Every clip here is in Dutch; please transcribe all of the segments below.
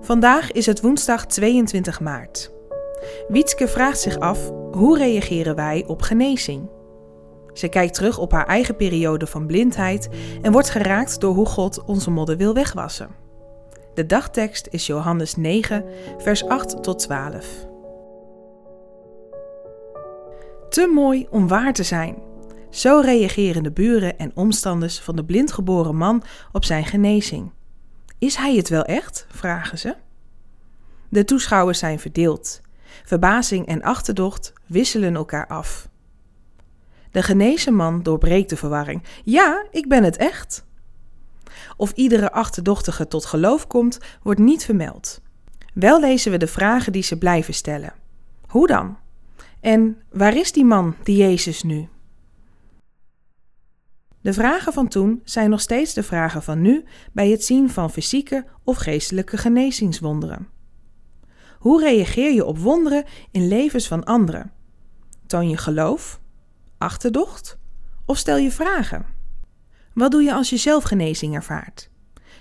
Vandaag is het woensdag 22 maart. Wietske vraagt zich af: hoe reageren wij op genezing? Ze kijkt terug op haar eigen periode van blindheid en wordt geraakt door hoe God onze modder wil wegwassen. De dagtekst is Johannes 9, vers 8 tot 12. Te mooi om waar te zijn. Zo reageren de buren en omstanders van de blindgeboren man op zijn genezing. Is hij het wel echt? vragen ze. De toeschouwers zijn verdeeld. Verbazing en achterdocht wisselen elkaar af. De genezen man doorbreekt de verwarring. Ja, ik ben het echt. Of iedere achterdochtige tot geloof komt, wordt niet vermeld. Wel lezen we de vragen die ze blijven stellen. Hoe dan? En waar is die man, die Jezus nu? De vragen van toen zijn nog steeds de vragen van nu bij het zien van fysieke of geestelijke genezingswonderen. Hoe reageer je op wonderen in levens van anderen? Toon je geloof, achterdocht of stel je vragen? Wat doe je als je zelf genezing ervaart?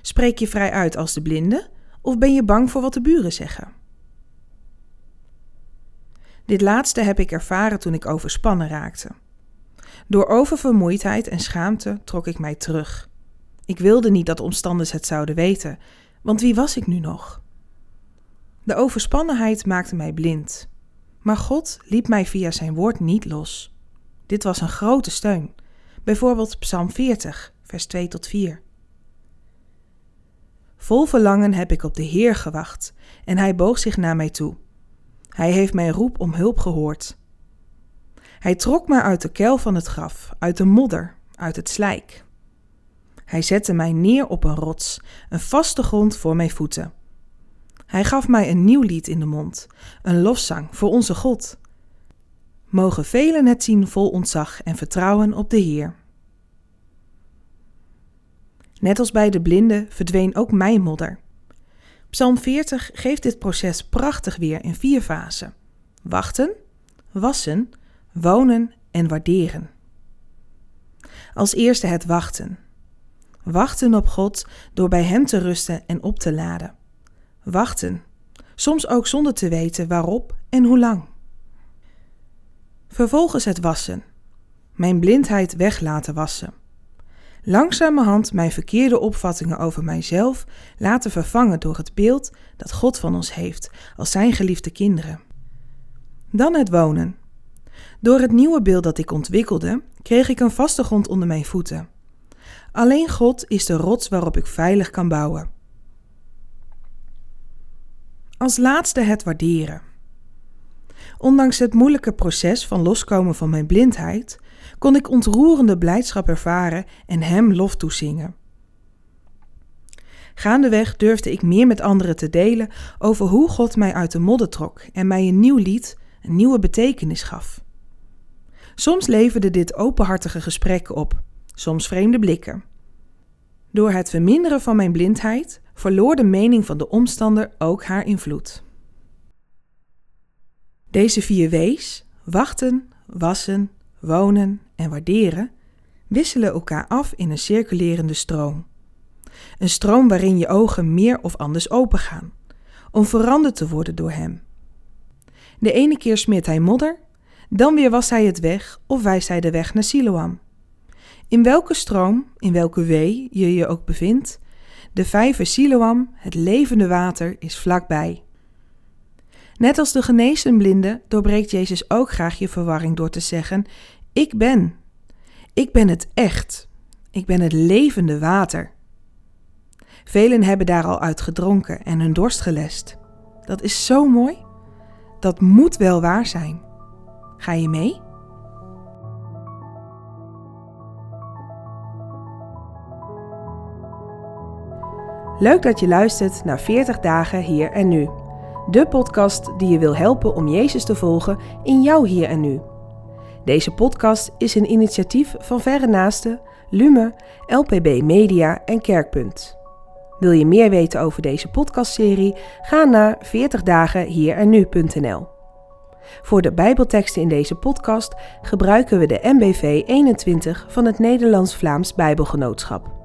Spreek je vrij uit als de blinde of ben je bang voor wat de buren zeggen? Dit laatste heb ik ervaren toen ik overspannen raakte. Door oververmoeidheid en schaamte trok ik mij terug. Ik wilde niet dat omstanders het zouden weten, want wie was ik nu nog? De overspannenheid maakte mij blind. Maar God liet mij via zijn woord niet los. Dit was een grote steun. Bijvoorbeeld Psalm 40, vers 2 tot 4. Vol verlangen heb ik op de Heer gewacht, en hij boog zich naar mij toe. Hij heeft mijn roep om hulp gehoord. Hij trok mij uit de kuil van het graf, uit de modder, uit het slijk. Hij zette mij neer op een rots, een vaste grond voor mijn voeten. Hij gaf mij een nieuw lied in de mond, een lofzang voor onze God. Mogen velen het zien vol ontzag en vertrouwen op de Heer. Net als bij de blinden verdween ook mijn modder. Psalm 40 geeft dit proces prachtig weer in vier fasen: wachten, wassen, wonen en waarderen. Als eerste het wachten. Wachten op God door bij Hem te rusten en op te laden. Wachten, soms ook zonder te weten waarop en hoe lang. Vervolgens het wassen. Mijn blindheid weg laten wassen. Langzamerhand mijn verkeerde opvattingen over mijzelf laten vervangen door het beeld dat God van ons heeft als zijn geliefde kinderen. Dan het wonen. Door het nieuwe beeld dat ik ontwikkelde, kreeg ik een vaste grond onder mijn voeten. Alleen God is de rots waarop ik veilig kan bouwen. Als laatste het waarderen. Ondanks het moeilijke proces van loskomen van mijn blindheid, kon ik ontroerende blijdschap ervaren en Hem lof toezingen. Gaandeweg durfde ik meer met anderen te delen over hoe God mij uit de modder trok en mij een nieuw lied, een nieuwe betekenis gaf. Soms leverde dit openhartige gesprekken op, soms vreemde blikken. Door het verminderen van mijn blindheid verloor de mening van de omstander ook haar invloed. Deze vier W's, wachten, wassen, wonen en waarderen, wisselen elkaar af in een circulerende stroom. Een stroom waarin je ogen meer of anders opengaan, om veranderd te worden door hem. De ene keer smeert hij modder, dan weer was hij het weg of wijst hij de weg naar Siloam. In welke stroom, in welke wee je je ook bevindt, de vijver Siloam, het levende water, is vlakbij. Net als de genezen blinde doorbreekt Jezus ook graag je verwarring door te zeggen: Ik ben. Ik ben het echt. Ik ben het levende water. Velen hebben daar al uit gedronken en hun dorst gelest. Dat is zo mooi. Dat moet wel waar zijn. Ga je mee? Leuk dat je luistert naar 40 dagen hier en nu. De podcast die je wil helpen om Jezus te volgen in jouw hier en nu. Deze podcast is een initiatief van Verre Naasten, Lume, LPB Media en Kerkpunt. Wil je meer weten over deze podcastserie? Ga naar 40 dagen hier en nu.nl. Voor de Bijbelteksten in deze podcast gebruiken we de MBV 21 van het Nederlands-Vlaams Bijbelgenootschap.